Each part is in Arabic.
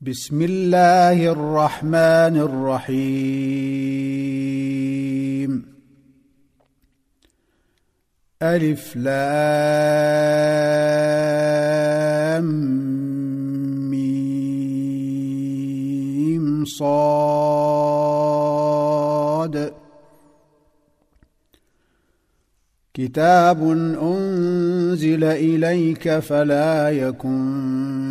بسم الله الرحمن الرحيم. ألف لام ميم صاد. كتاب أنزل إليك فلا يكن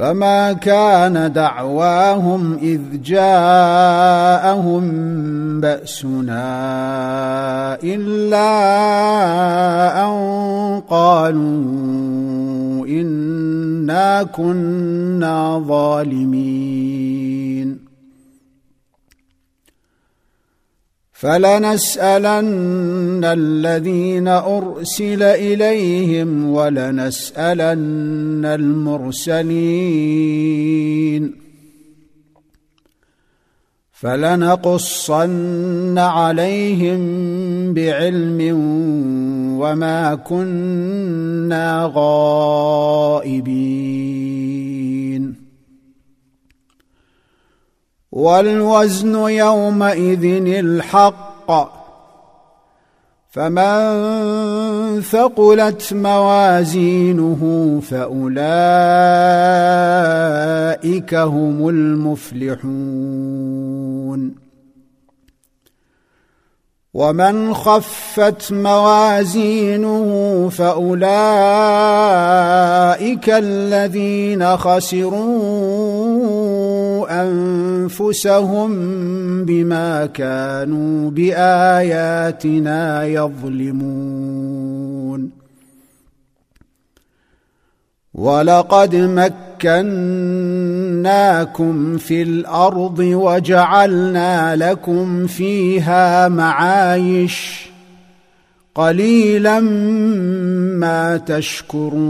فما كان دعواهم اذ جاءهم باسنا الا ان قالوا انا كنا ظالمين فلنسألن الذين أرسل إليهم ولنسألن المرسلين. فلنقصن عليهم بعلم وما كنا غائبين. والوزن يومئذ الحق. فمن ثقلت موازينه فأولئك هم المفلحون. ومن خفت موازينه فأولئك الذين خسروا أنفسهم بما كانوا بآياتنا يظلمون. ولقد مكناكم في الأرض وجعلنا لكم فيها معايش. قليلا ما تشكرون.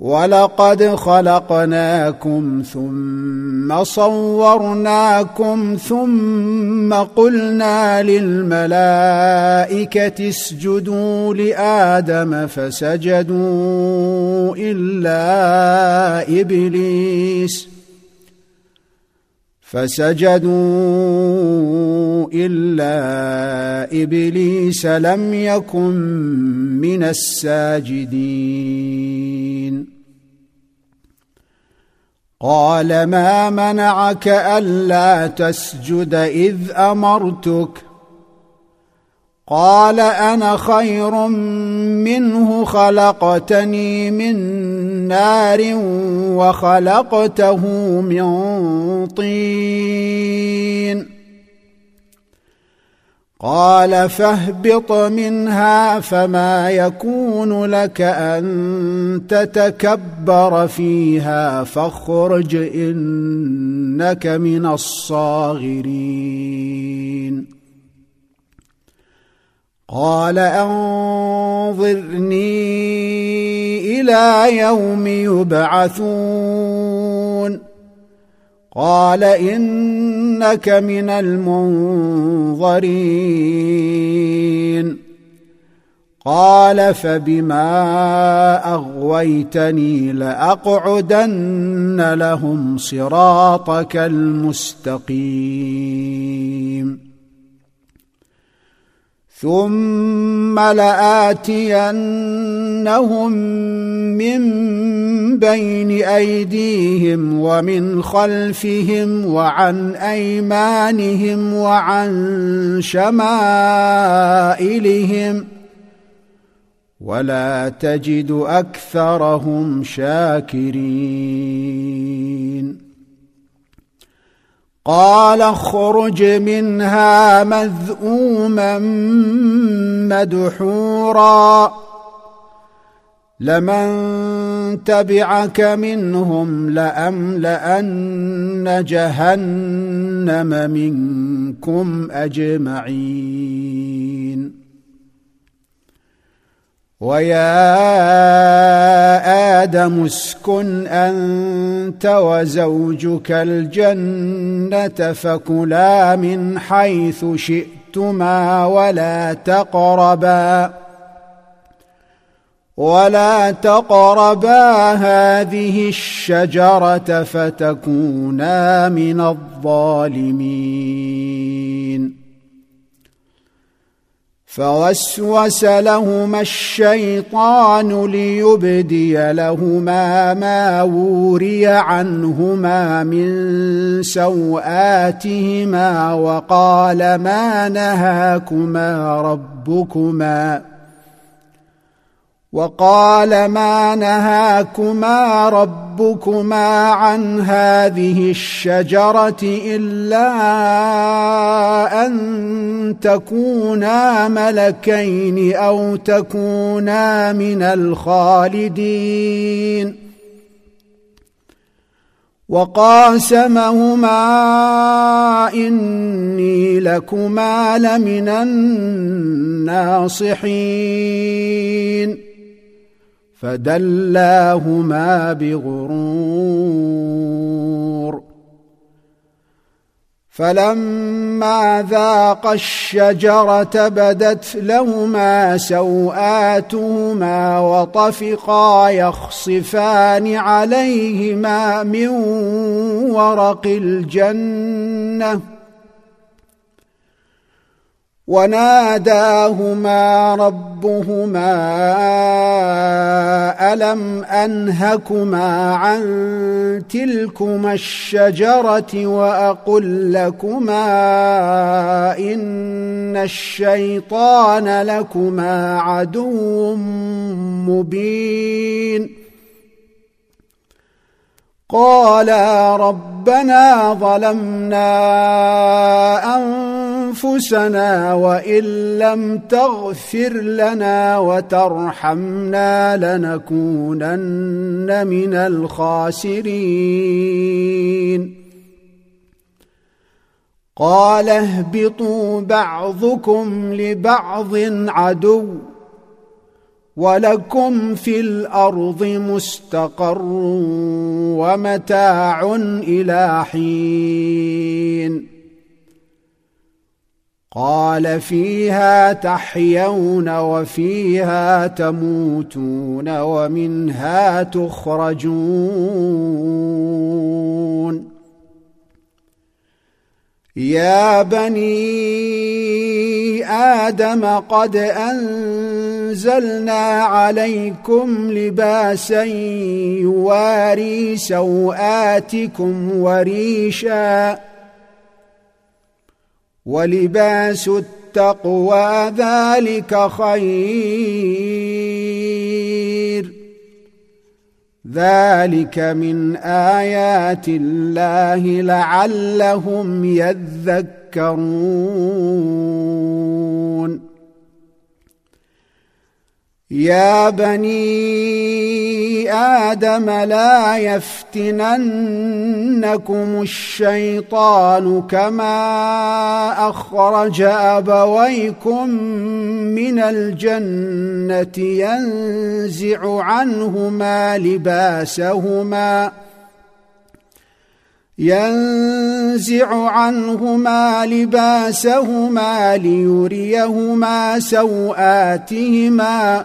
ولقد خلقناكم ثم صورناكم ثم قلنا للملائكة اسجدوا لآدم فسجدوا إلا إبليس فسجدوا إلا إبليس لم يكن من الساجدين قال ما منعك ألا تسجد إذ أمرتك؟ قال أنا خير منه خلقتني من نار وخلقته من طين. قال فاهبط منها فما يكون لك أن تتكبر فيها فاخرج إنك من الصاغرين. قال أنظرني إلى يوم يبعثون. قال إنك من المنظرين. قال فبما أغويتني لأقعدن لهم صراطك المستقيم. ثم لآتينهم من بين أيديهم ومن خلفهم وعن أيمانهم وعن شمائلهم ولا تجد أكثرهم شاكرين قال اخرج منها مذءوما مدحورا. لمن تبعك منهم لأملأن جهنم منكم أجمعين. ويا آدم اسكن أنت وزوجك الجنة فكلا من حيث شئتما ولا تقربا ولا تقربا هذه الشجرة فتكونا من الظالمين. فوسوس لهما الشيطان ليبدي لهما ما وري عنهما من سوآتهما وقال ما نهاكما ربكما وقال ما نهاكما ربكما عن هذه الشجرة إلا أن تكونا ملكين أو تكونا من الخالدين. وقاسمهما إني لكما لمن الناصحين. فدلاهما بغرور. فلما ذاقا الشجرة بدت لهما سوآتهما وطفقا يخصفان عليهما من ورق الجنة. وناداهما ربهما ألم أنهكما عن تلكما الشجرة وأقل لكما إن الشيطان لكما عدو مبين قالا ربنا ظلمنا أنفسنا وإن لم تغفر لنا وترحمنا لنكونن من الخاسرين. قال اهبطوا بعضكم لبعض عدو ولكم في الأرض مستقر ومتاع إلى حين. قال فيها تحيون وفيها تموتون ومنها تخرجون. يا بني آدم قد أنزلنا عليكم لباسا يواري سوآتكم وريشا ولباس التقوى ذلك خير. ذلك من آيات الله لعلهم يذكرون. يا بني آدم لا يفتننكم الشيطان كما أخرج أبويكم من الجنة ينزع عنهما لباسهما ينزع عنهما لباسهما ليريهما سوآتهما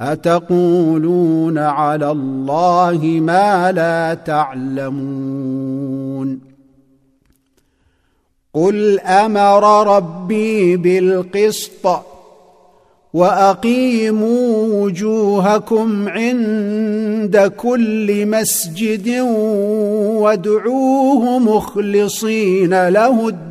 أتقولون على الله ما لا تعلمون قل أمر ربي بالقسط وأقيموا وجوهكم عند كل مسجد وادعوه مخلصين له الدين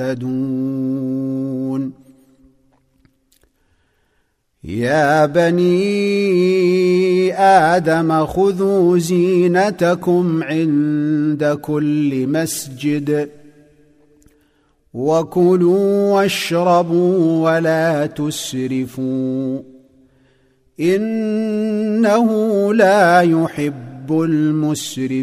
مهتدون يا بني آدم خذوا زينتكم عند كل مسجد وكلوا واشربوا ولا تسرفوا. إنه لا يحب المسرفين.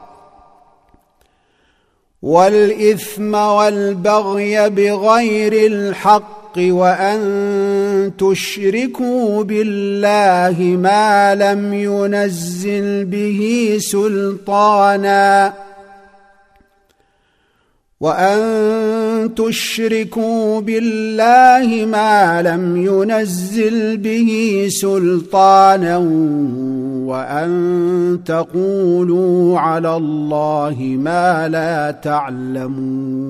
والإثم والبغي بغير الحق وأن تشركوا بالله ما لم ينزل به سلطانا وأن تشركوا بالله ما لم ينزل به سلطانا وأن تقولوا على الله ما لا تعلمون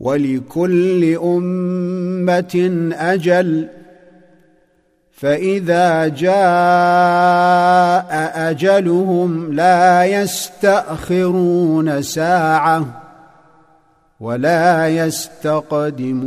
ولكل أمة أجل فإذا جاء أجلهم لا يستأخرون ساعة ولا يستقدمون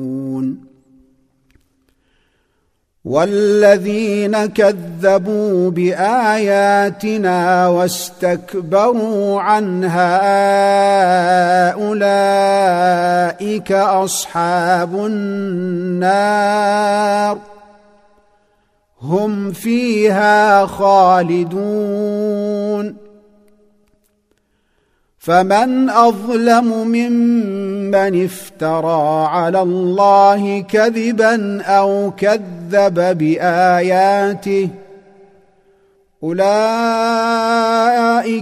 والذين كذبوا بآياتنا واستكبروا عنها أولئك أصحاب النار هم فيها خالدون فمن أظلم ممن افترى على الله كذبا أو كذب بآياته أولئك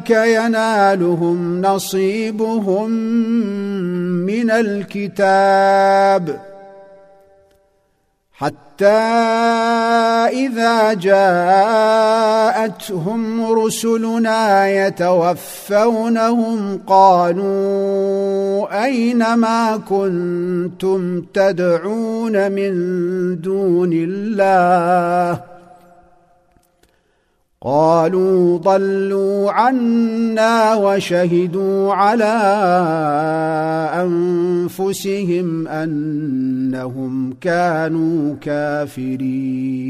ينالهم نصيبهم من الكتاب. حتى إذا جاءتهم رسلنا يتوفونهم قالوا أين ما كنتم تدعون من دون الله قالوا ضلوا عنا وشهدوا على أنفسهم أنهم كانوا كافرين.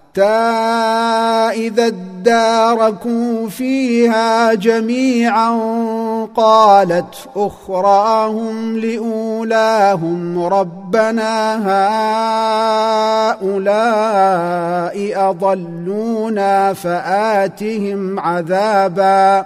حتى إذا اداركوا فيها جميعا قالت أخراهم لأولاهم ربنا هؤلاء أضلونا فآتهم عذابا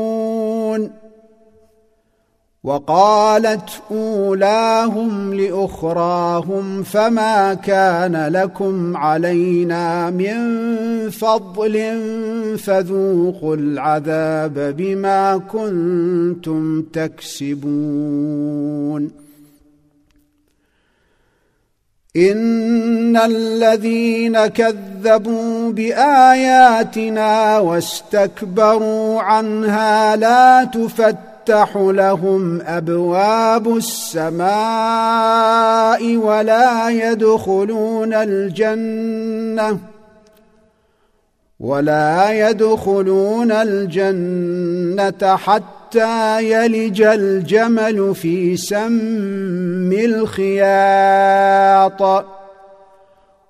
وقالت أولاهم لأخراهم فما كان لكم علينا من فضل فذوقوا العذاب بما كنتم تكسبون. إن الذين كذبوا بآياتنا واستكبروا عنها لا تفتح تفتح لهم أبواب السماء ولا يدخلون الجنة ولا يدخلون الجنة حتى يلج الجمل في سم الخياط.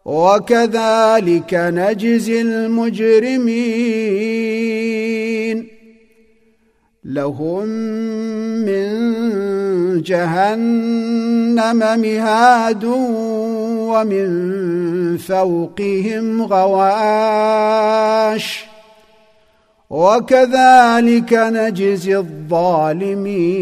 وكذلك نجزي المجرمين لهم من جهنم مهاد ومن فوقهم غواش. وكذلك نجزي الظالمين.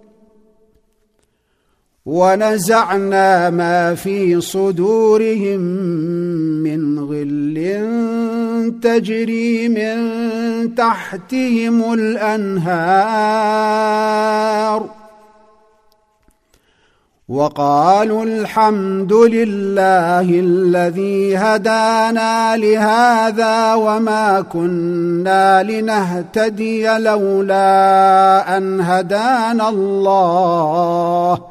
ونزعنا ما في صدورهم من غل تجري من تحتهم الأنهار. وقالوا الحمد لله الذي هدانا لهذا وما كنا لنهتدي لولا أن هدانا الله.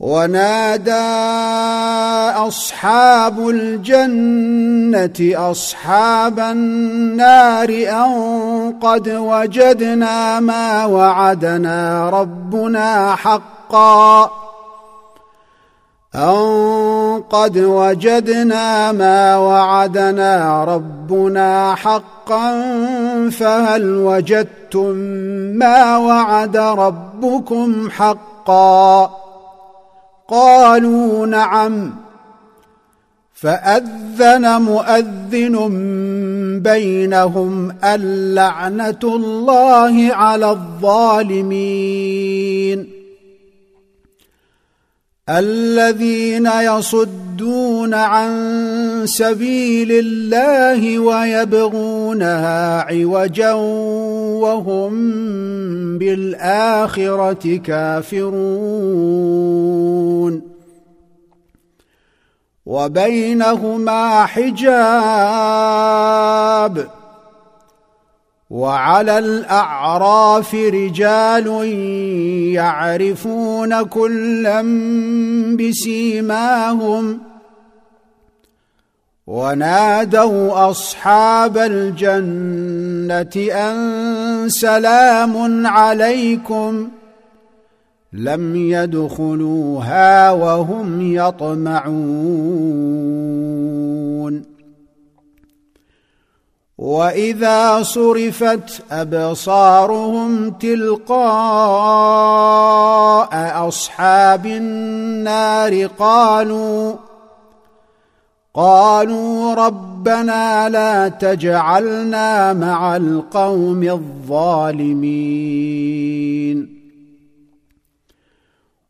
ونادى أصحاب الجنة أصحاب النار أن قد وجدنا ما وعدنا ربنا حقا. أن قد وجدنا ما وعدنا ربنا حقا فهل وجدتم ما وعد ربكم حقا؟ قالوا نعم. فأذن مؤذن بينهم اللعنة الله على الظالمين. الذين يصدون عن سبيل الله ويبغونها عوجا وهم بالآخرة كافرون. وبينهما حجاب. وعلى الأعراف رجال يعرفون كلا بسيماهم. ونادوا أصحاب الجنة أن سلام عليكم لم يدخلوها وهم يطمعون. وإذا صرفت أبصارهم تلقاء أصحاب النار قالوا قالوا ربنا لا تجعلنا مع القوم الظالمين.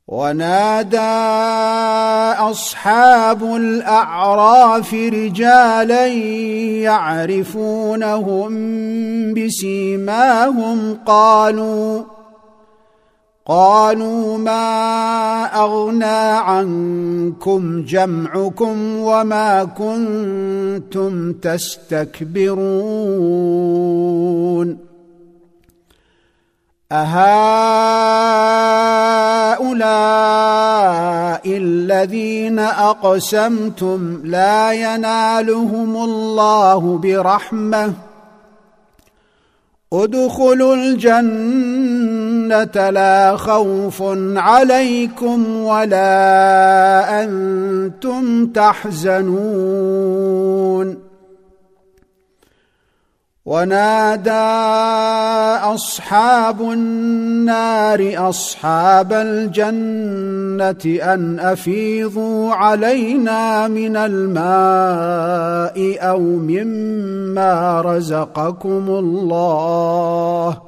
ونادى أصحاب الأعراف رجالا يعرفونهم بسيماهم قالوا قالوا ما أغنى عنكم جمعكم وما كنتم تستكبرون أهؤلاء الذين أقسمتم لا ينالهم الله برحمة ادخلوا الجنة لا خوف عليكم ولا أنتم تحزنون. ونادى أصحاب النار أصحاب الجنة أن أفيضوا علينا من الماء أو مما رزقكم الله.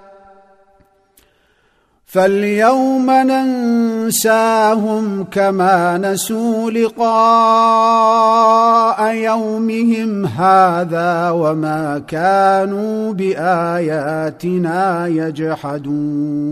فاليوم ننساهم كما نسوا لقاء يومهم هذا وما كانوا بآياتنا يجحدون.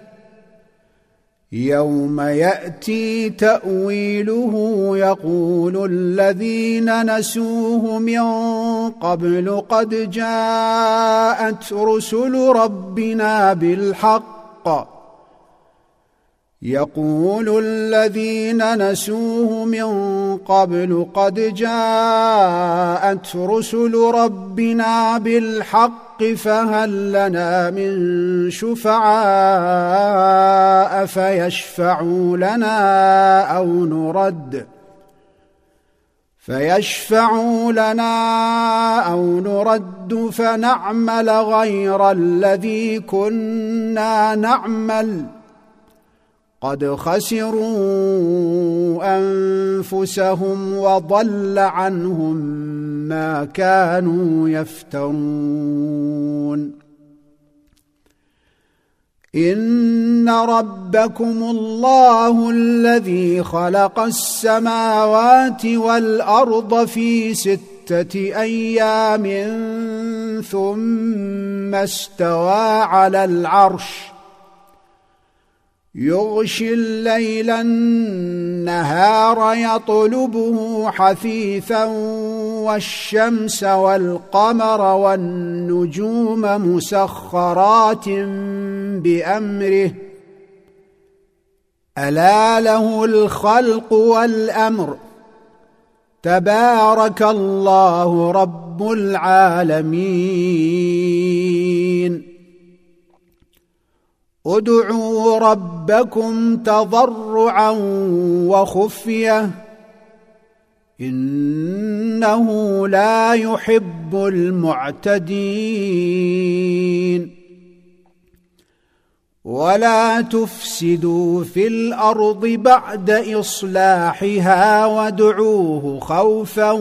يوم يأتي تأويله يقول الذين نسوه من قبل قد جاءت رسل ربنا بالحق. يقول الذين نسوه من قبل قد جاءت رسل ربنا بالحق. فهل لنا من شفعاء فيشفعوا لنا أو نرد فيشفعوا لنا أو نرد فنعمل غير الذي كنا نعمل قد خسروا أنفسهم وضل عنهم ما كانوا يفترون. إن ربكم الله الذي خلق السماوات والأرض في ستة أيام ثم استوى على العرش يغشي الليل النهار يطلبه حثيثا والشمس والقمر والنجوم مسخرات بأمره. ألا له الخلق والأمر. تبارك الله رب العالمين. ادعوا ربكم تضرعا وخفية إنه لا يحب المعتدين ولا تفسدوا في الأرض بعد إصلاحها وادعوه خوفا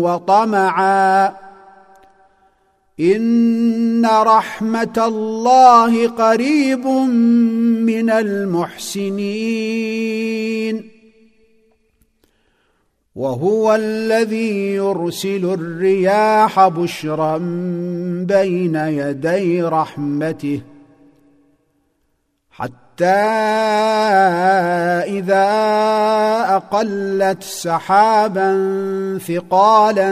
وطمعا إن رحمة الله قريب من المحسنين. وهو الذي يرسل الرياح بشرا بين يدي رحمته. حتى إذا أقلت سحابا ثقالا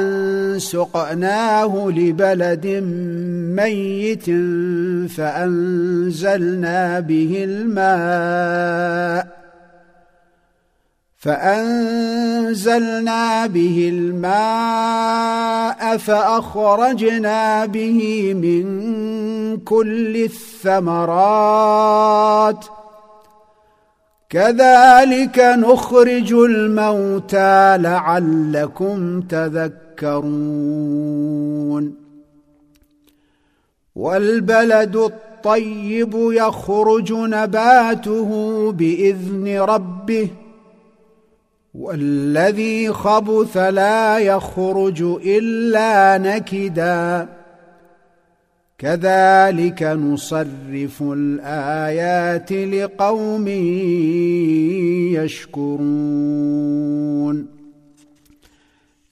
سقناه لبلد ميت فأنزلنا به الماء فأنزلنا به الماء فأخرجنا به من كل الثمرات. كذلك نخرج الموتى لعلكم تذكرون. والبلد الطيب يخرج نباته بإذن ربه والذي خبث لا يخرج إلا نكدا. كذلك نصرف الآيات لقوم يشكرون.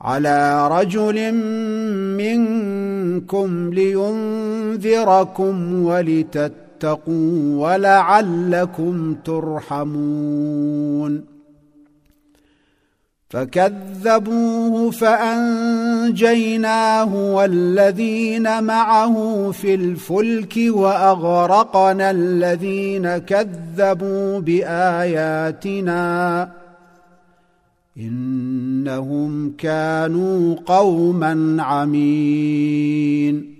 على رجل منكم لينذركم ولتتقوا ولعلكم ترحمون. فكذبوه فأنجيناه والذين معه في الفلك وأغرقنا الذين كذبوا بآياتنا. إنهم كانوا قوما عمين.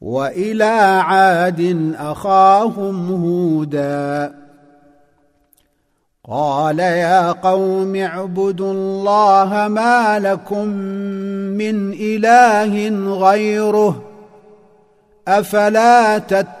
وإلى عاد أخاهم هودا. قال يا قوم اعبدوا الله ما لكم من إله غيره أفلا تتقون؟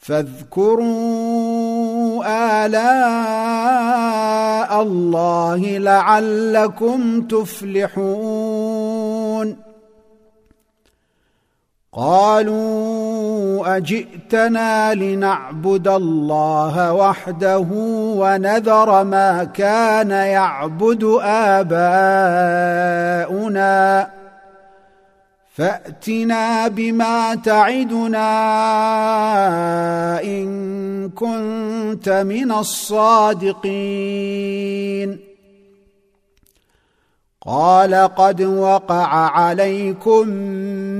فاذكروا آلاء الله لعلكم تفلحون. قالوا أجئتنا لنعبد الله وحده ونذر ما كان يعبد آباؤنا. فأتنا بما تعدنا إن كنت من الصادقين. قال قد وقع عليكم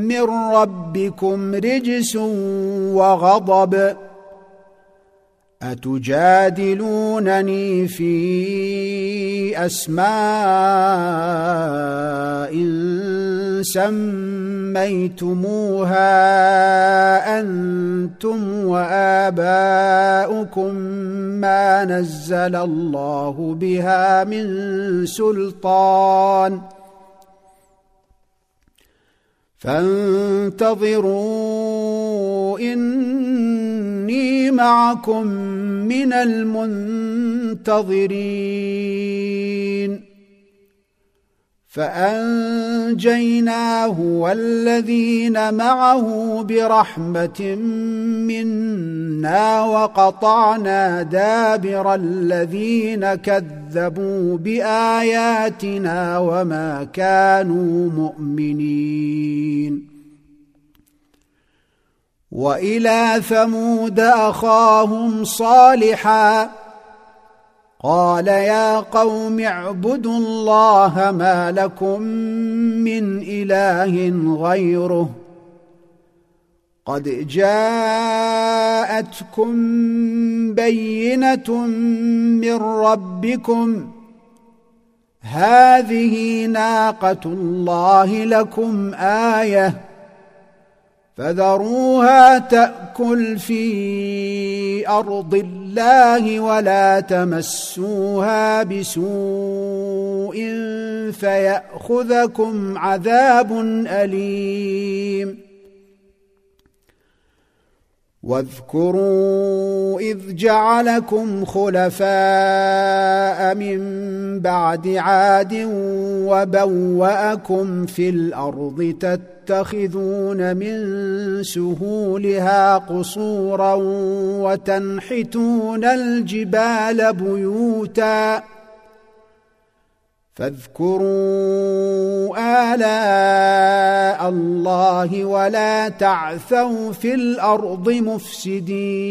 من ربكم رجس وغضب. أتجادلونني في أسماء سميتموها أنتم وآباؤكم ما نزل الله بها من سلطان. فانتظروا إني معكم من المنتظرين. فأنجيناه والذين معه برحمة منا وقطعنا دابر الذين كذبوا بآياتنا وما كانوا مؤمنين. وإلى ثمود أخاهم صالحا قال يا قوم اعبدوا الله ما لكم من إله غيره قد جاءتكم بينة من ربكم هذه ناقة الله لكم آية فذروها تأكل في أرض الله ولا تمسوها بسوء فيأخذكم عذاب أليم. واذكروا إذ جعلكم خلفاء من بعد عاد وبوأكم في الأرض تتخذون من سهولها قصورا وتنحتون الجبال بيوتا فاذكروا آلاء الله ولا تعثوا في الأرض مفسدين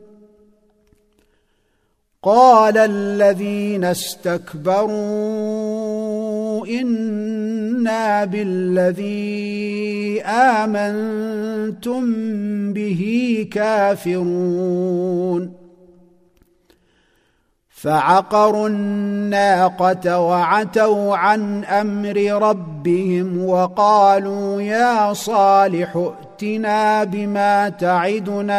قال الذين استكبروا كنا بالذي آمنتم به كافرون. فعقروا الناقة وعتوا عن أمر ربهم وقالوا يا صالح ائتنا بما تعدنا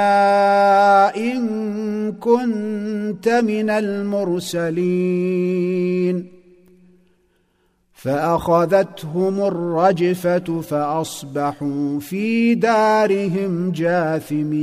إن كنت من المرسلين. فأخذتهم الرجفة فأصبحوا في دارهم جاثمين.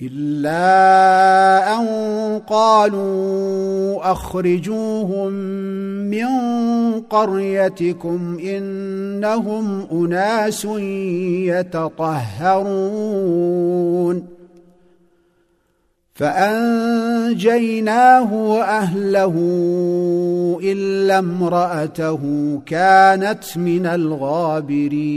إلا أن قالوا أخرجوهم من قريتكم إنهم أناس يتطهرون. فأنجيناه وأهله إلا امرأته كانت من الغابرين.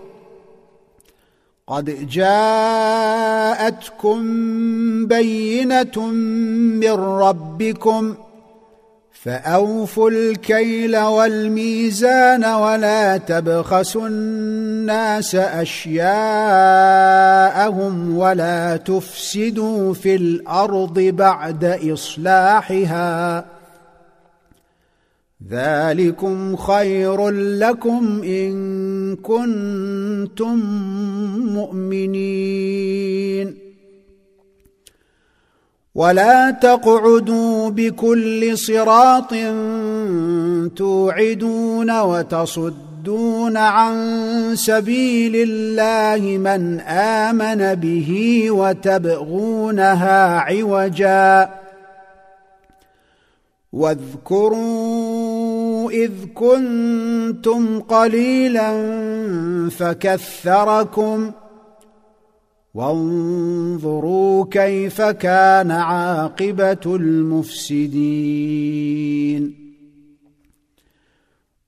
قد جاءتكم بينة من ربكم فأوفوا الكيل والميزان ولا تبخسوا الناس أشياءهم ولا تفسدوا في الأرض بعد إصلاحها ذلكم خير لكم إن كنتم مؤمنين. ولا تقعدوا بكل صراط توعدون وتصدون عن سبيل الله من آمن به وتبغونها عوجا. واذكروا إذ كنتم قليلا فكثركم. وانظروا كيف كان عاقبة المفسدين.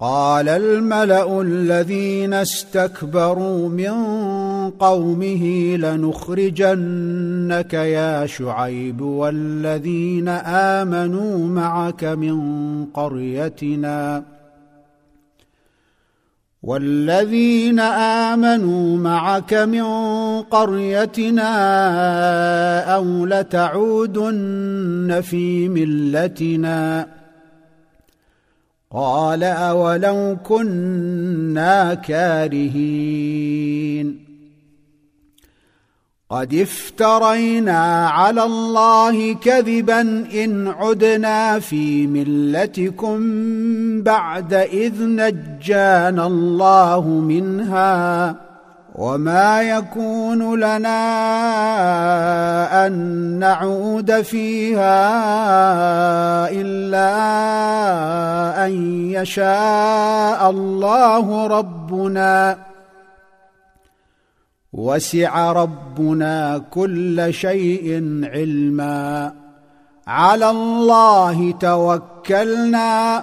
قال الملأ الذين استكبروا من قومه لنخرجنك يا شعيب والذين آمنوا معك من قريتنا والذين آمنوا معك من قريتنا أو لتعودن في ملتنا قال أولو كنا كارهين. قد افترينا على الله كذبا إن عدنا في ملتكم بعد إذ نجانا الله منها. وما يكون لنا أن نعود فيها إلا أن يشاء الله ربنا. وسع ربنا كل شيء علما. على الله توكلنا.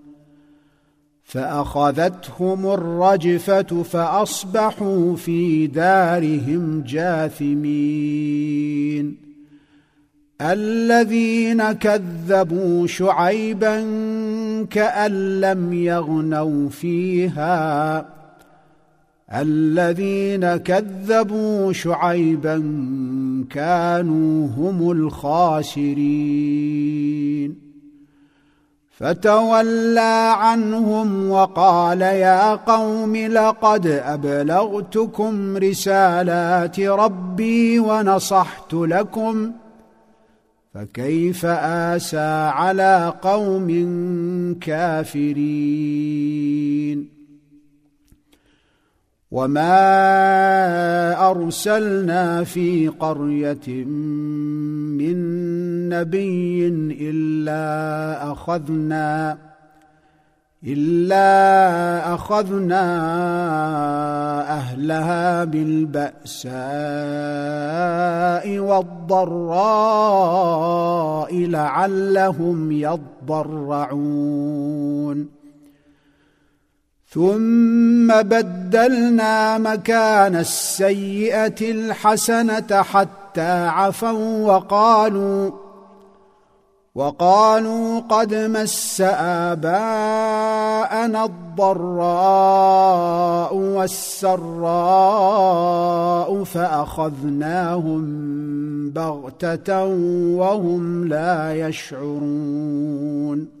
فأخذتهم الرجفة فأصبحوا في دارهم جاثمين. الذين كذبوا شعيبا كأن لم يغنوا فيها. الذين كذبوا شعيبا كانوا هم الخاسرين. فتولى عنهم وقال يا قوم لقد أبلغتكم رسالات ربي ونصحت لكم فكيف آسى على قوم كافرين وما أرسلنا في قرية من نبي إلا أخذنا إلا أخذنا أهلها بالبأساء والضراء لعلهم يضرعون. ثم بدلنا مكان السيئة الحسنة حتى عفوا وقالوا وقالوا قد مس آباءنا الضراء والسراء فأخذناهم بغتة وهم لا يشعرون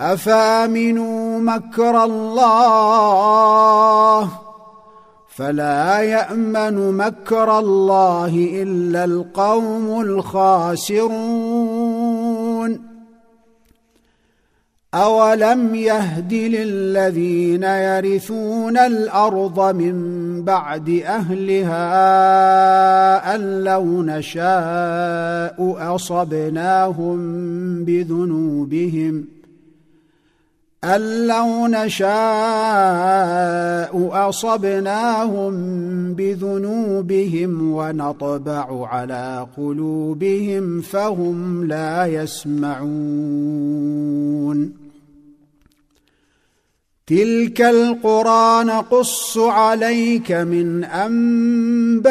أفآمنوا مكر الله فلا يأمن مكر الله إلا القوم الخاسرون أولم يهد للذين يرثون الأرض من بعد أهلها أن لو نشاء أصبناهم بذنوبهم أن لو نشاء أصبناهم بذنوبهم ونطبع على قلوبهم فهم لا يسمعون. تلك القرى نقص عليك من أنبائها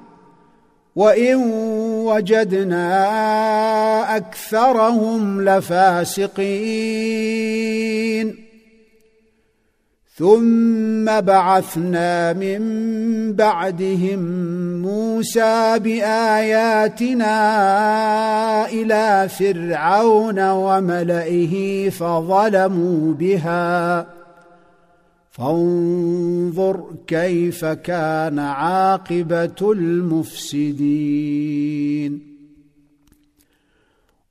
وإن وجدنا أكثرهم لفاسقين. ثم بعثنا من بعدهم موسى بآياتنا إلى فرعون وملئه فظلموا بها. فانظر كيف كان عاقبة المفسدين.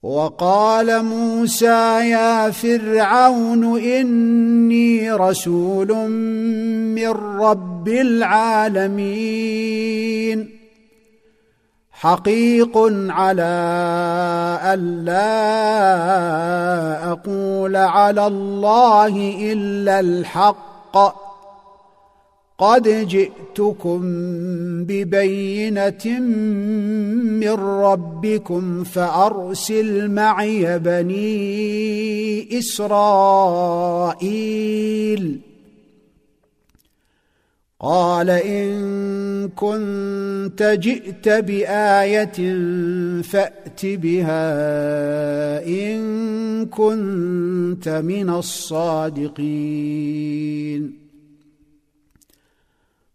وقال موسى يا فرعون إني رسول من رب العالمين. حقيق على الا أقول على الله إلا الحق. الحق. قد جئتكم ببينة من ربكم فأرسل معي بني إسرائيل. قال إن كنت جئت بآية فأت بها إن كنت من الصادقين.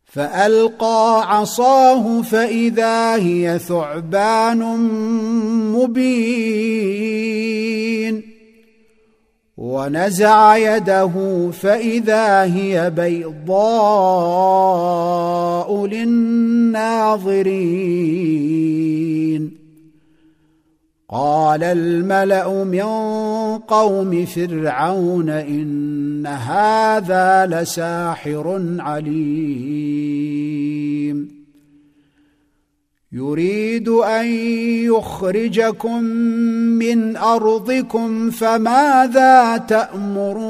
فألقى عصاه فإذا هي ثعبان مبين. ونزع يده فإذا هي بيضاء للناظرين. قال الملأ من قوم فرعون إن هذا لساحر عليم. يريد أن يخرجكم من أرضكم فماذا تأمرون؟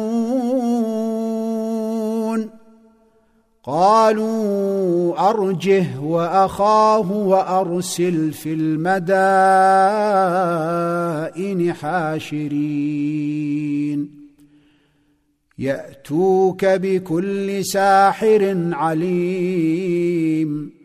قالوا أرجه وأخاه وأرسل في المدائن حاشرين. يأتوك بكل ساحر عليم.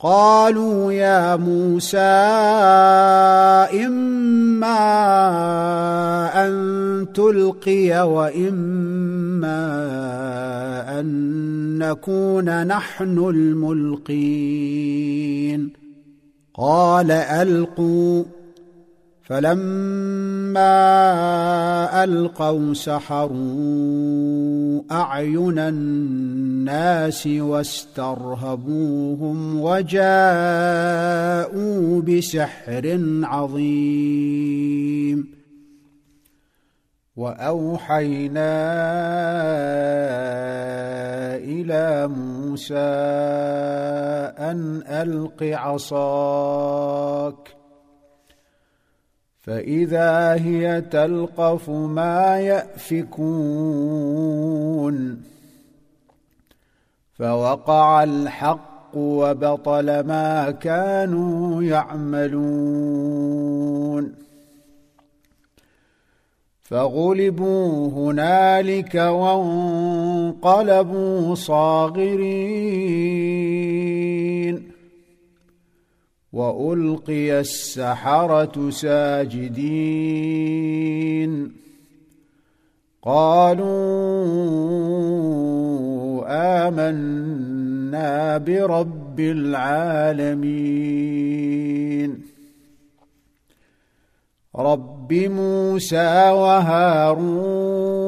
قالوا يا موسى إما أن تلقي وإما أن نكون نحن الملقين. قال ألقوا. فلما ألقوا سحروا أعين الناس واسترهبوهم وجاءوا بسحر عظيم. وأوحينا إلى موسى أن ألق عصاك فإذا هي تلقف ما يأفكون. فوقع الحق وبطل ما كانوا يعملون. فغلبوا هنالك وانقلبوا صاغرين. وألقي السحرة ساجدين. قالوا آمنا برب العالمين. رب موسى وهارون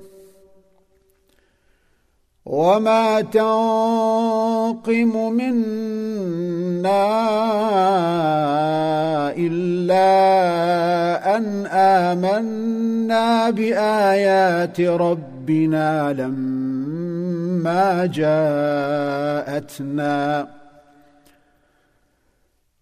وما تنقم منا إلا أن آمنا بآيات ربنا لما جاءتنا.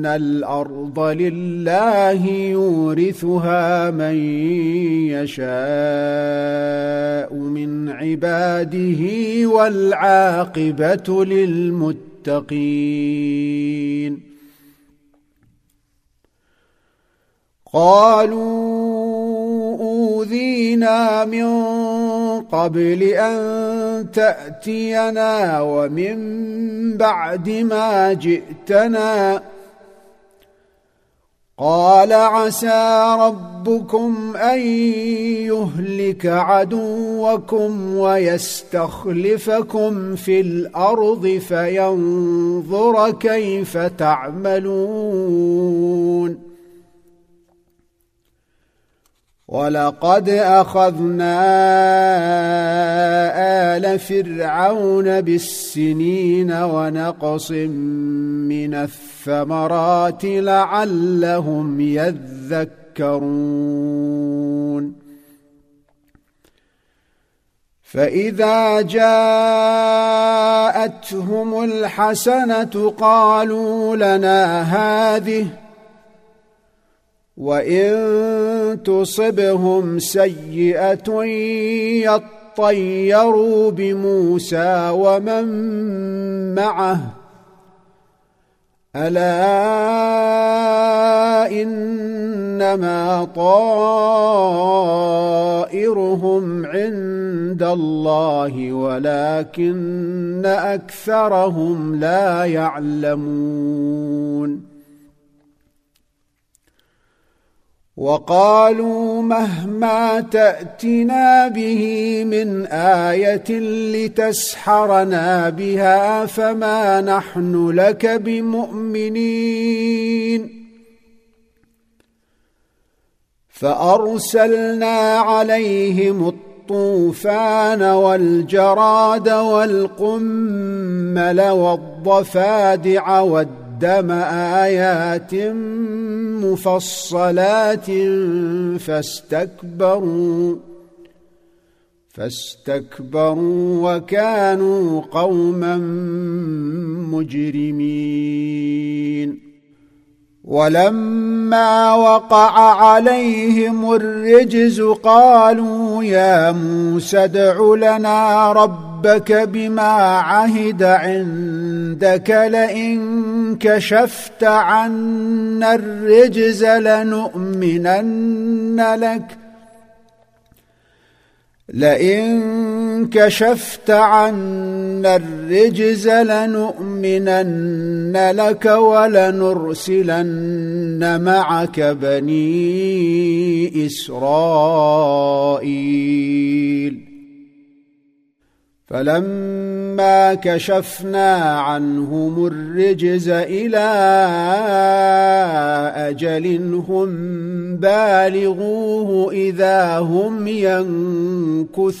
ان الأرض لله يورثها من يشاء من عباده والعاقبه للمتقين قالوا اوذينا من قبل ان تاتينا ومن بعد ما جئتنا قال عسى ربكم أن يهلك عدوكم ويستخلفكم في الأرض فينظر كيف تعملون ولقد أخذنا آل فرعون بالسنين ونقص من الثمرات لعلهم يذكرون. فإذا جاءتهم الحسنة قالوا لنا هذه وان تصبهم سيئه يطيروا بموسى ومن معه الا انما طائرهم عند الله ولكن اكثرهم لا يعلمون وقالوا مهما تأتنا به من آية لتسحرنا بها فما نحن لك بمؤمنين. فأرسلنا عليهم الطوفان والجراد والقمل والضفادع والدم قدم آيات مفصلات فاستكبروا فاستكبروا وكانوا قوما مجرمين. ولما وقع عليهم الرجز قالوا يا موسى ادع لنا ربك بما عهد عندك لئن كشفت عنا الرجز لنؤمنن لك. لئن كشفت عنا الرجز لنؤمنن لك ولنرسلن معك بني إسرائيل. فلما كشفنا عنهم الرجز إلى أجل هم بالغوه إذا هم ينكثون.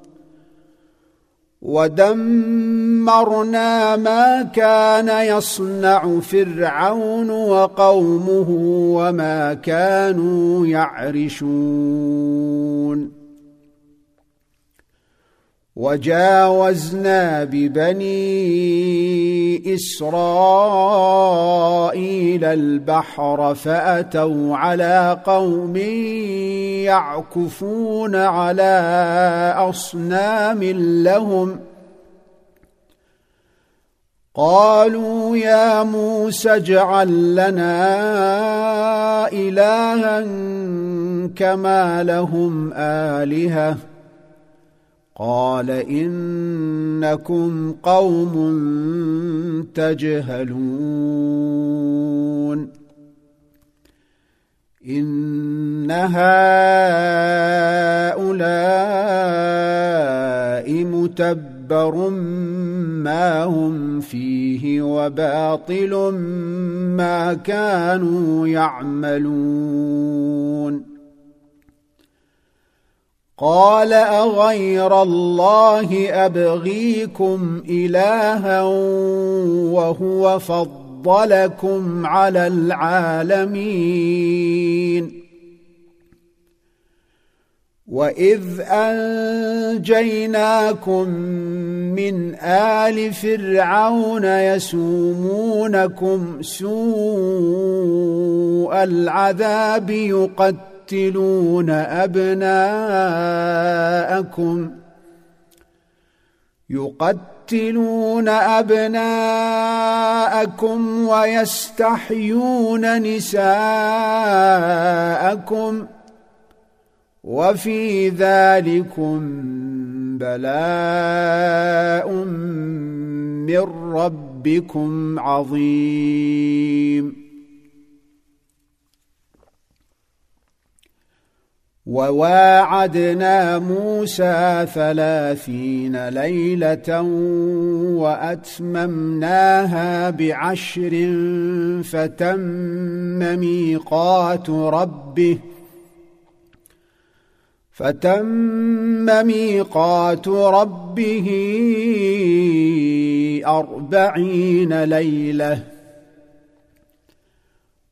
ودمرنا ما كان يصنع فرعون وقومه وما كانوا يعرشون. وجاوزنا ببني إسرائيل البحر فأتوا على قوم يعكفون على أصنام لهم قالوا يا موسى اجعل لنا إلها كما لهم آلهة قال إنكم قوم تجهلون. إن هؤلاء متبر ما هم فيه وباطل ما كانوا يعملون. قال أغير الله أبغيكم إلها وهو فضلكم على العالمين. وإذ أنجيناكم من آل فرعون يسومونكم سوء العذاب يقتلون يقتلون أبناءكم يقتلون أبناءكم ويستحيون نساءكم وفي ذلكم بلاء من ربكم عظيم وواعدنا موسى ثلاثين ليلة وأتممناها بعشر فتم ميقات ربه فتم ميقات ربه أربعين ليلة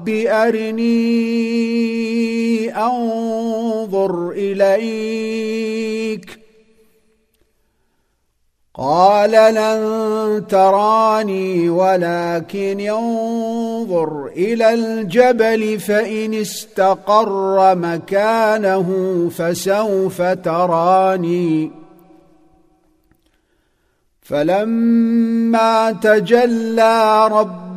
رب أرني أنظر إليك. قال لن تراني ولكن انظر إلى الجبل فإن استقر مكانه فسوف تراني. فلما تجلى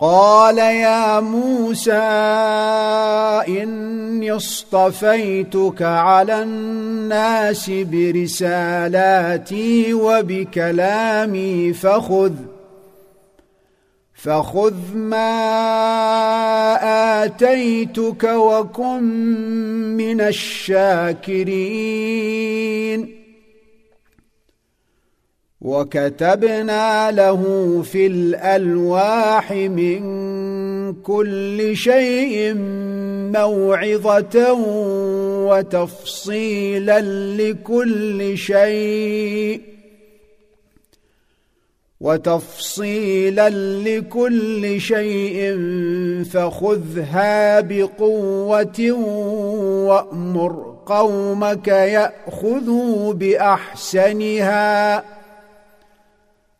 قال يا موسى إني اصطفيتك على الناس برسالاتي وبكلامي فخذ فخذ ما آتيتك وكن من الشاكرين. وكتبنا له في الألواح من كل شيء موعظة وتفصيلا لكل شيء وتفصيلا لكل شيء فخذها بقوة وأمر قومك يأخذوا بأحسنها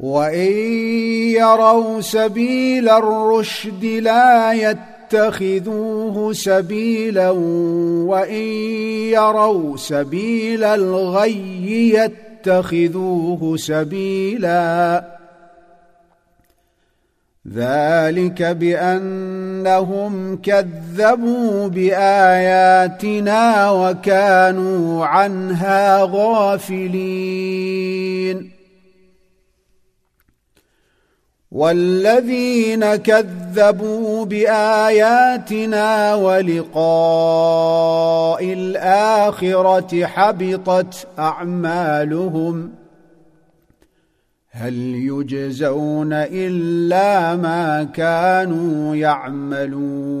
وان يروا سبيل الرشد لا يتخذوه سبيلا وان يروا سبيل الغي يتخذوه سبيلا ذلك بانهم كذبوا باياتنا وكانوا عنها غافلين والذين كذبوا بآياتنا ولقاء الآخرة حبطت أعمالهم هل يجزون إلا ما كانوا يعملون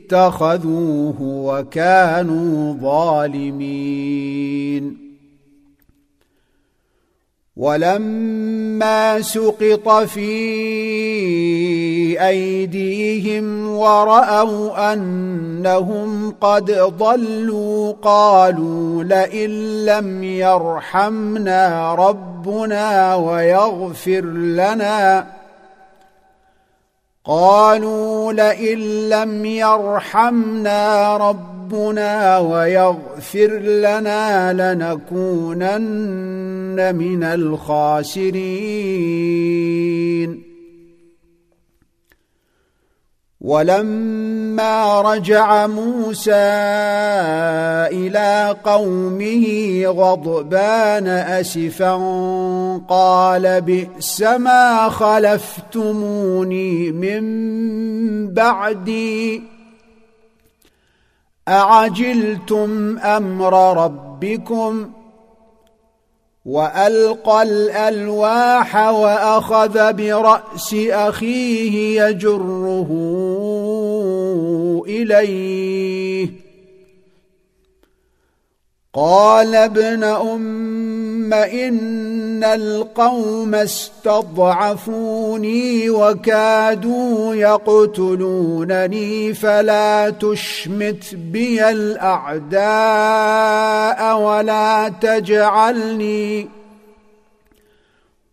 اتخذوه وكانوا ظالمين. ولما سقط في أيديهم ورأوا أنهم قد ضلوا قالوا لئن لم يرحمنا ربنا ويغفر لنا قالوا لئن لم يرحمنا ربنا ويغفر لنا لنكونن من الخاسرين. ولما رجع موسى إلى قومه غضبان أسفا قال بئس ما خلفتموني من بعدي أعجلتم أمر ربكم وألقى الألواح وأخذ برأس أخيه يجره إليه. قال ابن أم إن القوم استضعفوني وكادوا يقتلونني فلا تشمت بي الأعداء ولا تجعلني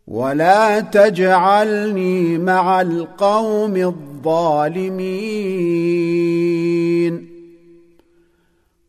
ولا تجعلني مع القوم الظالمين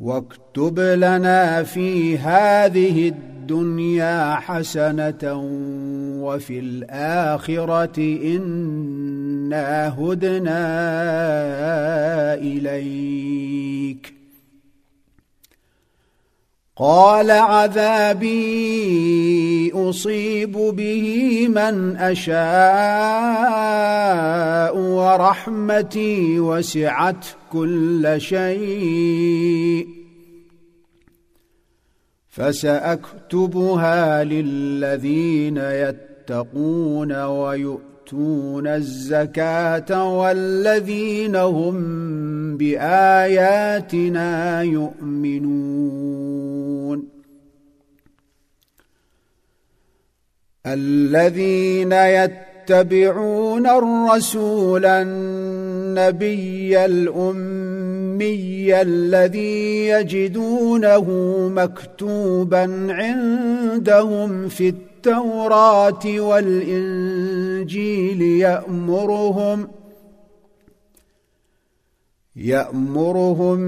واكتب لنا في هذه الدنيا حسنة وفي الآخرة إنا هدنا إليك. قال عذابي أصيب به من أشاء ورحمتي وسعت كل شيء فسأكتبها للذين يتقون ويؤتون الزكاة والذين هم بآياتنا يؤمنون. الذين يتبعون الرسول النبي الأمي الذي يجدونه مكتوبا عندهم في التوراه والإنجيل يأمرهم يأمرهم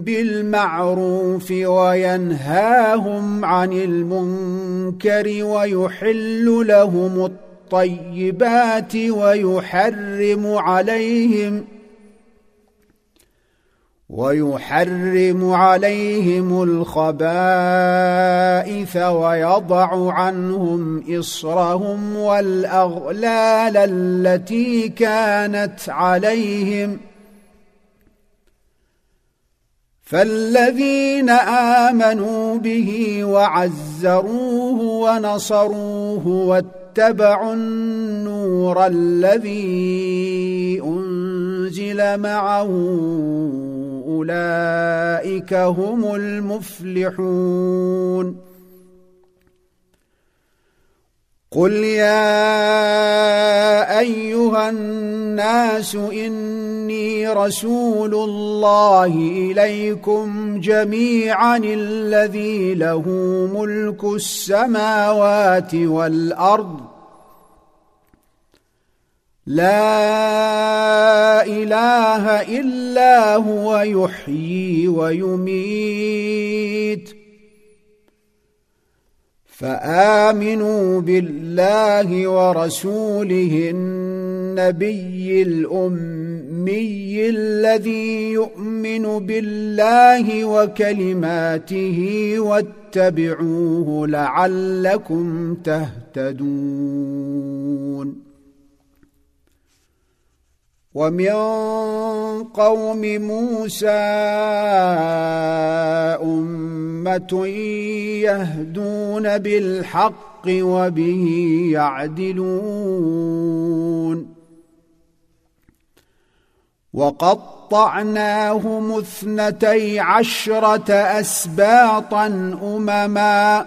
بالمعروف وينهاهم عن المنكر ويحل لهم الطيبات ويحرم عليهم ويحرم عليهم الخبائث ويضع عنهم إصرهم والأغلال التي كانت عليهم. فالذين آمنوا به وعزروه ونصروه واتبعوا النور الذي أنزل معه أولئك هم المفلحون. قل يا أيها الناس إني رسول الله إليكم جميعا الذي له ملك السماوات والأرض لا إله إلا هو يحيي ويميت. فآمنوا بالله ورسوله النبي الأمي الذي يؤمن بالله وكلماته واتبعوه لعلكم تهتدون. ومن قوم موسى أمة يهدون بالحق وبه يعدلون. وقطعناهم اثنتي عشرة اسباطا أمما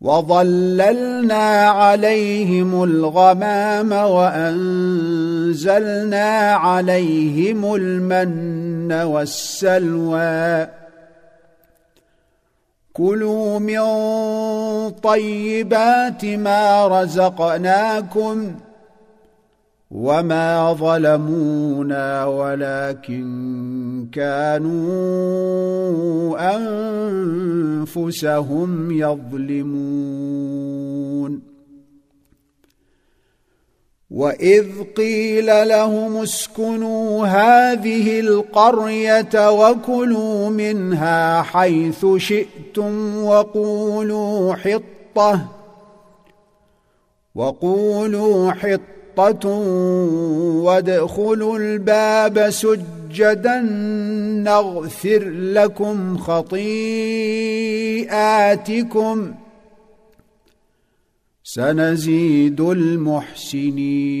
وظللنا عليهم الغمام وانزلنا عليهم المن والسلوى. كلوا من طيبات ما رزقناكم وما ظلمونا ولكن كانوا انفسهم يظلمون واذ قيل لهم اسكنوا هذه القريه وكلوا منها حيث شئتم وقولوا حطه وقولوا حطه وادخلوا الباب سجدا نغفر لكم خطيئاتكم سنزيد المحسنين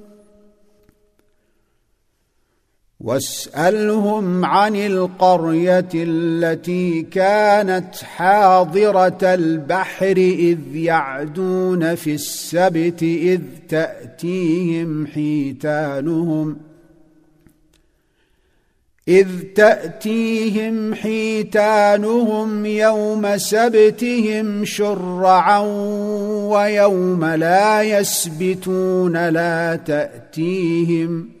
واسألهم عن القرية التي كانت حاضرة البحر إذ يعدون في السبت إذ تأتيهم حيتانهم إذ تأتيهم حيتانهم يوم سبتهم شرعا ويوم لا يسبتون لا تأتيهم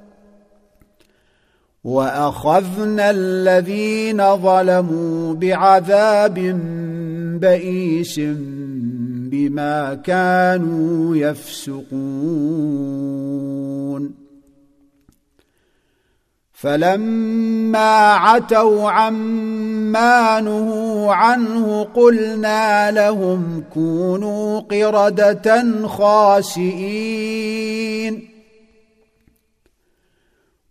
وأخذنا الذين ظلموا بعذاب بئيس بما كانوا يفسقون. فلما عتوا عما نهوا عنه قلنا لهم كونوا قردة خاسئين.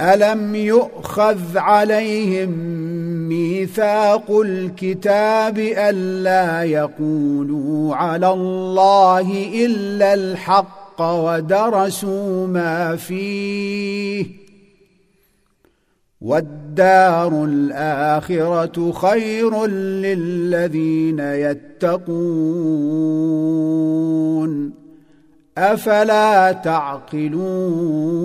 ألم يؤخذ عليهم ميثاق الكتاب ألا يقولوا على الله إلا الحق ودرسوا ما فيه والدار الآخرة خير للذين يتقون أفلا تعقلون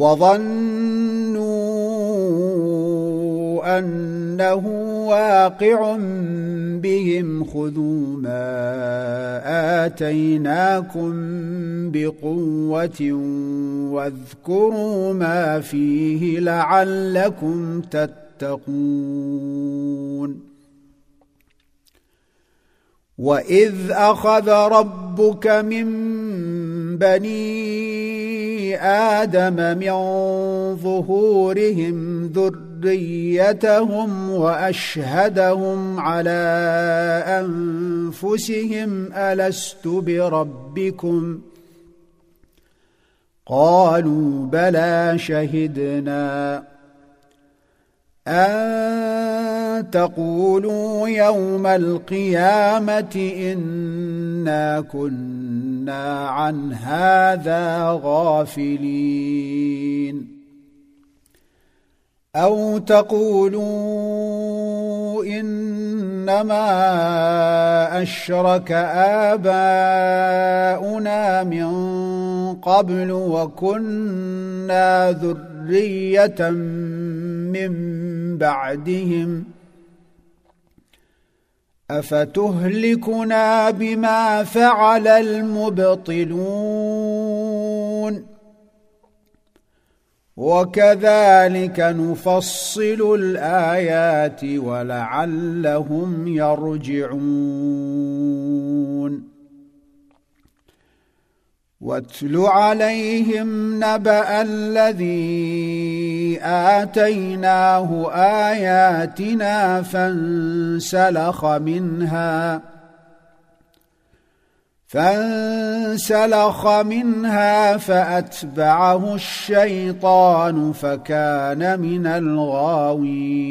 وظنوا أنه واقع بهم خذوا ما آتيناكم بقوة واذكروا ما فيه لعلكم تتقون واذ اخذ ربك من بني آدم من ظهورهم ذريتهم واشهدهم على انفسهم الست بربكم قالوا بلى شهدنا أن تقولوا يوم القيامة إنا كنا عن هذا غافلين. أو تقولوا إنما أشرك آباؤنا من قبل وكنا ذريه من بعدهم افتهلكنا بما فعل المبطلون وكذلك نفصل الايات ولعلهم يرجعون واتل عليهم نبأ الذي آتيناه آياتنا فانسلخ منها فانسلخ منها فأتبعه الشيطان فكان من الغاوين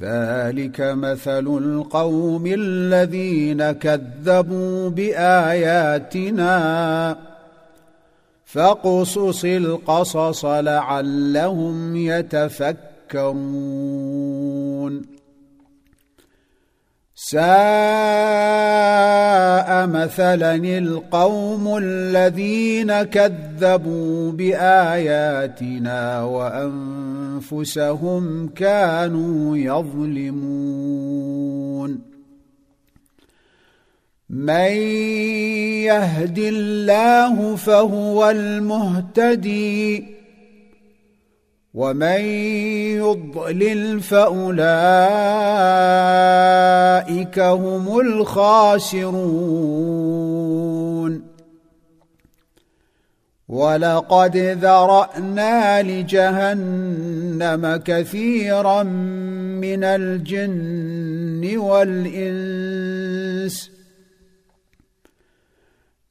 ذلك مثل القوم الذين كذبوا بآياتنا. فاقصص القصص لعلهم يتفكرون. ساء مثلا القوم الذين كذبوا بآياتنا وأنفسهم كانوا يظلمون. من يهد الله فهو المهتدي. ومن يضلل فاولئك هم الخاسرون ولقد ذرانا لجهنم كثيرا من الجن والانس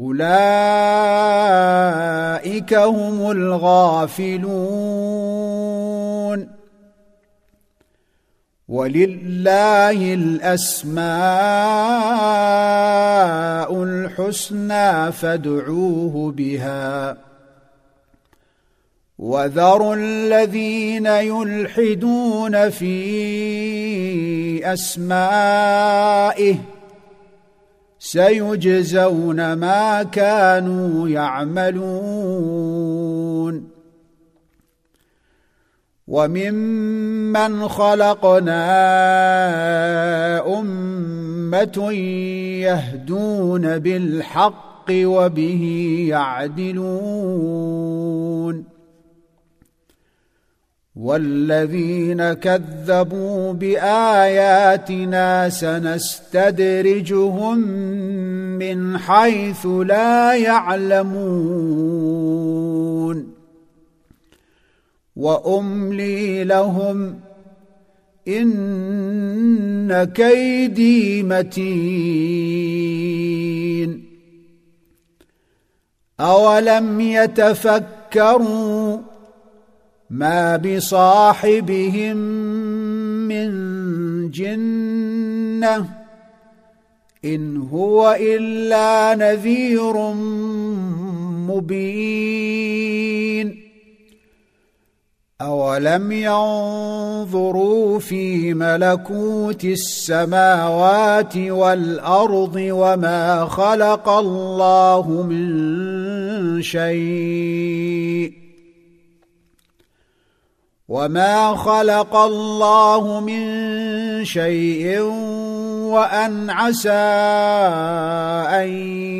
أولئك هم الغافلون. ولله الأسماء الحسنى فادعوه بها. وذروا الذين يلحدون في أسمائه سيجزون ما كانوا يعملون. وممن خلقنا أمة يهدون بالحق وبه يعدلون. والذين كذبوا بآياتنا سنستدرجهم من حيث لا يعلمون. وأملي لهم إن كيدي متين. أولم يتفكروا ما بصاحبهم من جنه ان هو الا نذير مبين اولم ينظروا في ملكوت السماوات والارض وما خلق الله من شيء وما خلق الله من شيء وان عسى ان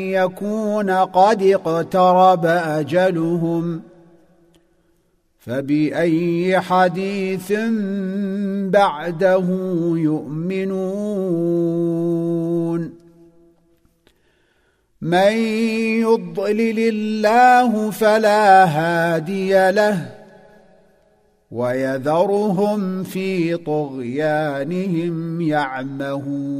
يكون قد اقترب اجلهم فباي حديث بعده يؤمنون من يضلل الله فلا هادي له ويذرهم في طغيانهم يعمهون.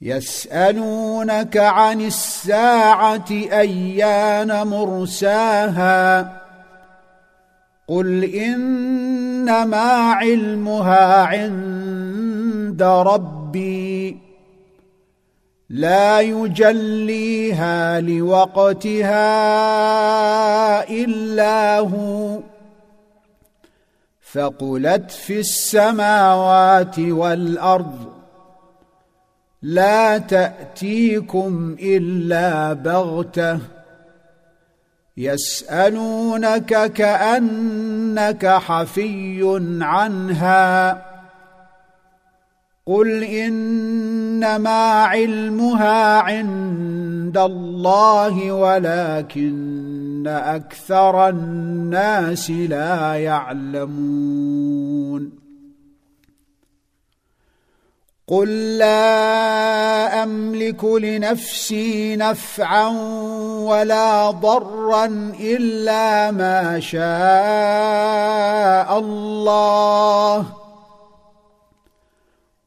يسألونك عن الساعة أيان مرساها؟ قل إنما علمها عند ربي. لا يجليها لوقتها إلا هو. فقلت في السماوات والأرض لا تأتيكم إلا بغتة. يسألونك كأنك حفي عنها. قل انما علمها عند الله ولكن أكثر الناس لا يعلمون قل لا املك لنفسي نفعا ولا ضرا الا ما شاء الله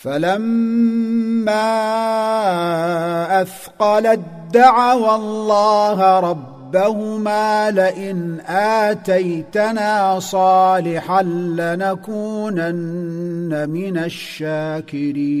فلما اثقلت دعوا الله ربهما لئن آتيتنا صالحا لنكونن من الشاكرين.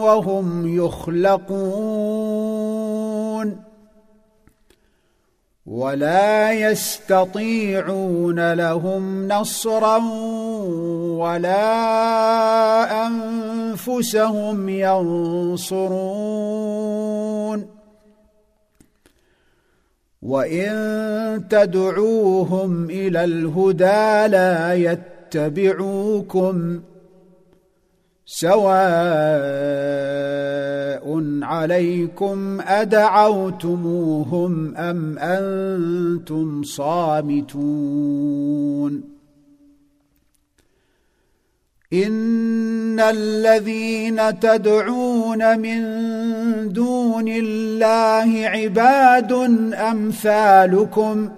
وهم يخلقون ولا يستطيعون لهم نصرا ولا أنفسهم ينصرون وإن تدعوهم إلى الهدى لا يتبعوكم سواء عليكم أدعوتموهم أم أنتم صامتون إن الذين تدعون من دون الله عباد أمثالكم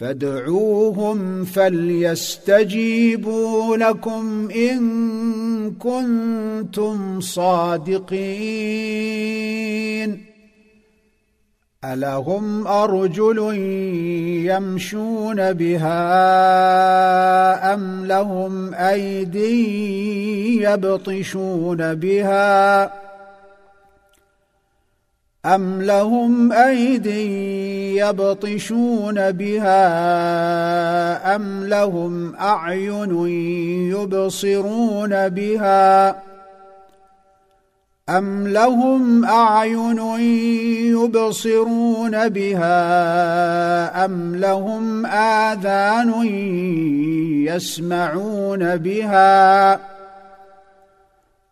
فادعوهم فليستجيبوا لكم إن كنتم صادقين. ألهم أرجل يمشون بها أم لهم أيدي يبطشون بها أم لهم أيدي يبطشون بها أم لهم أعين يبصرون بها أم لهم أعين يبصرون بها أم لهم آذان يسمعون بها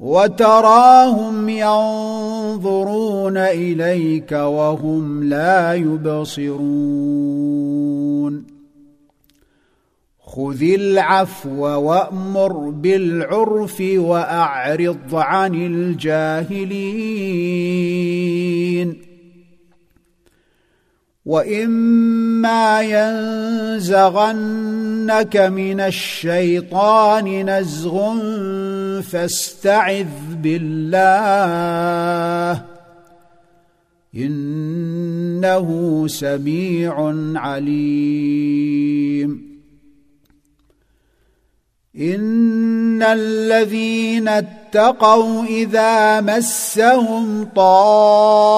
وتراهم ينظرون إليك وهم لا يبصرون. خذ العفو وأمر بالعرف وأعرض عن الجاهلين. وإما ينزغنك من الشيطان نزغ فاستعذ بالله. إنه سميع عليم. إن الذين اتقوا إذا مسهم طائف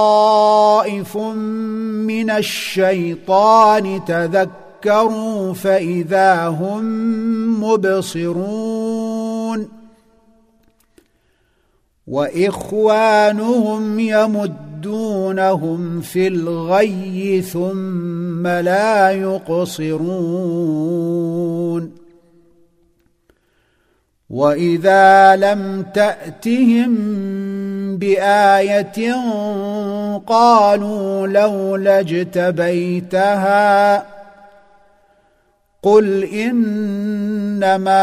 من الشيطان تذكروا فإذا هم مبصرون. وإخوانهم يمدونهم في الغي ثم لا يقصرون. وإذا لم تأتهم بآية قالوا لولا اجتبيتها قل إنما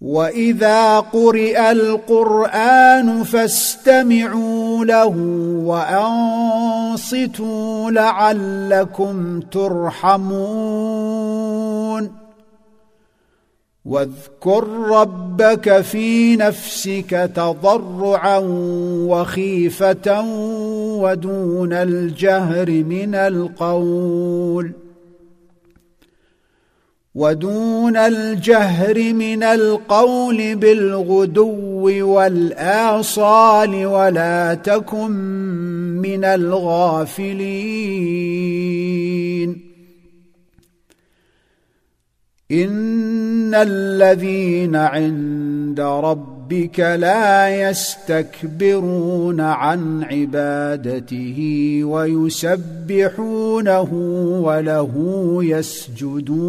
واذا قرئ القران فاستمعوا له وانصتوا لعلكم ترحمون واذكر ربك في نفسك تضرعا وخيفه ودون الجهر من القول ودون الجهر من القول بالغدو والآصال ولا تكن من الغافلين. إن الذين عند ربك لا يستكبرون عن عبادته ويسبحونه وله يسجدون.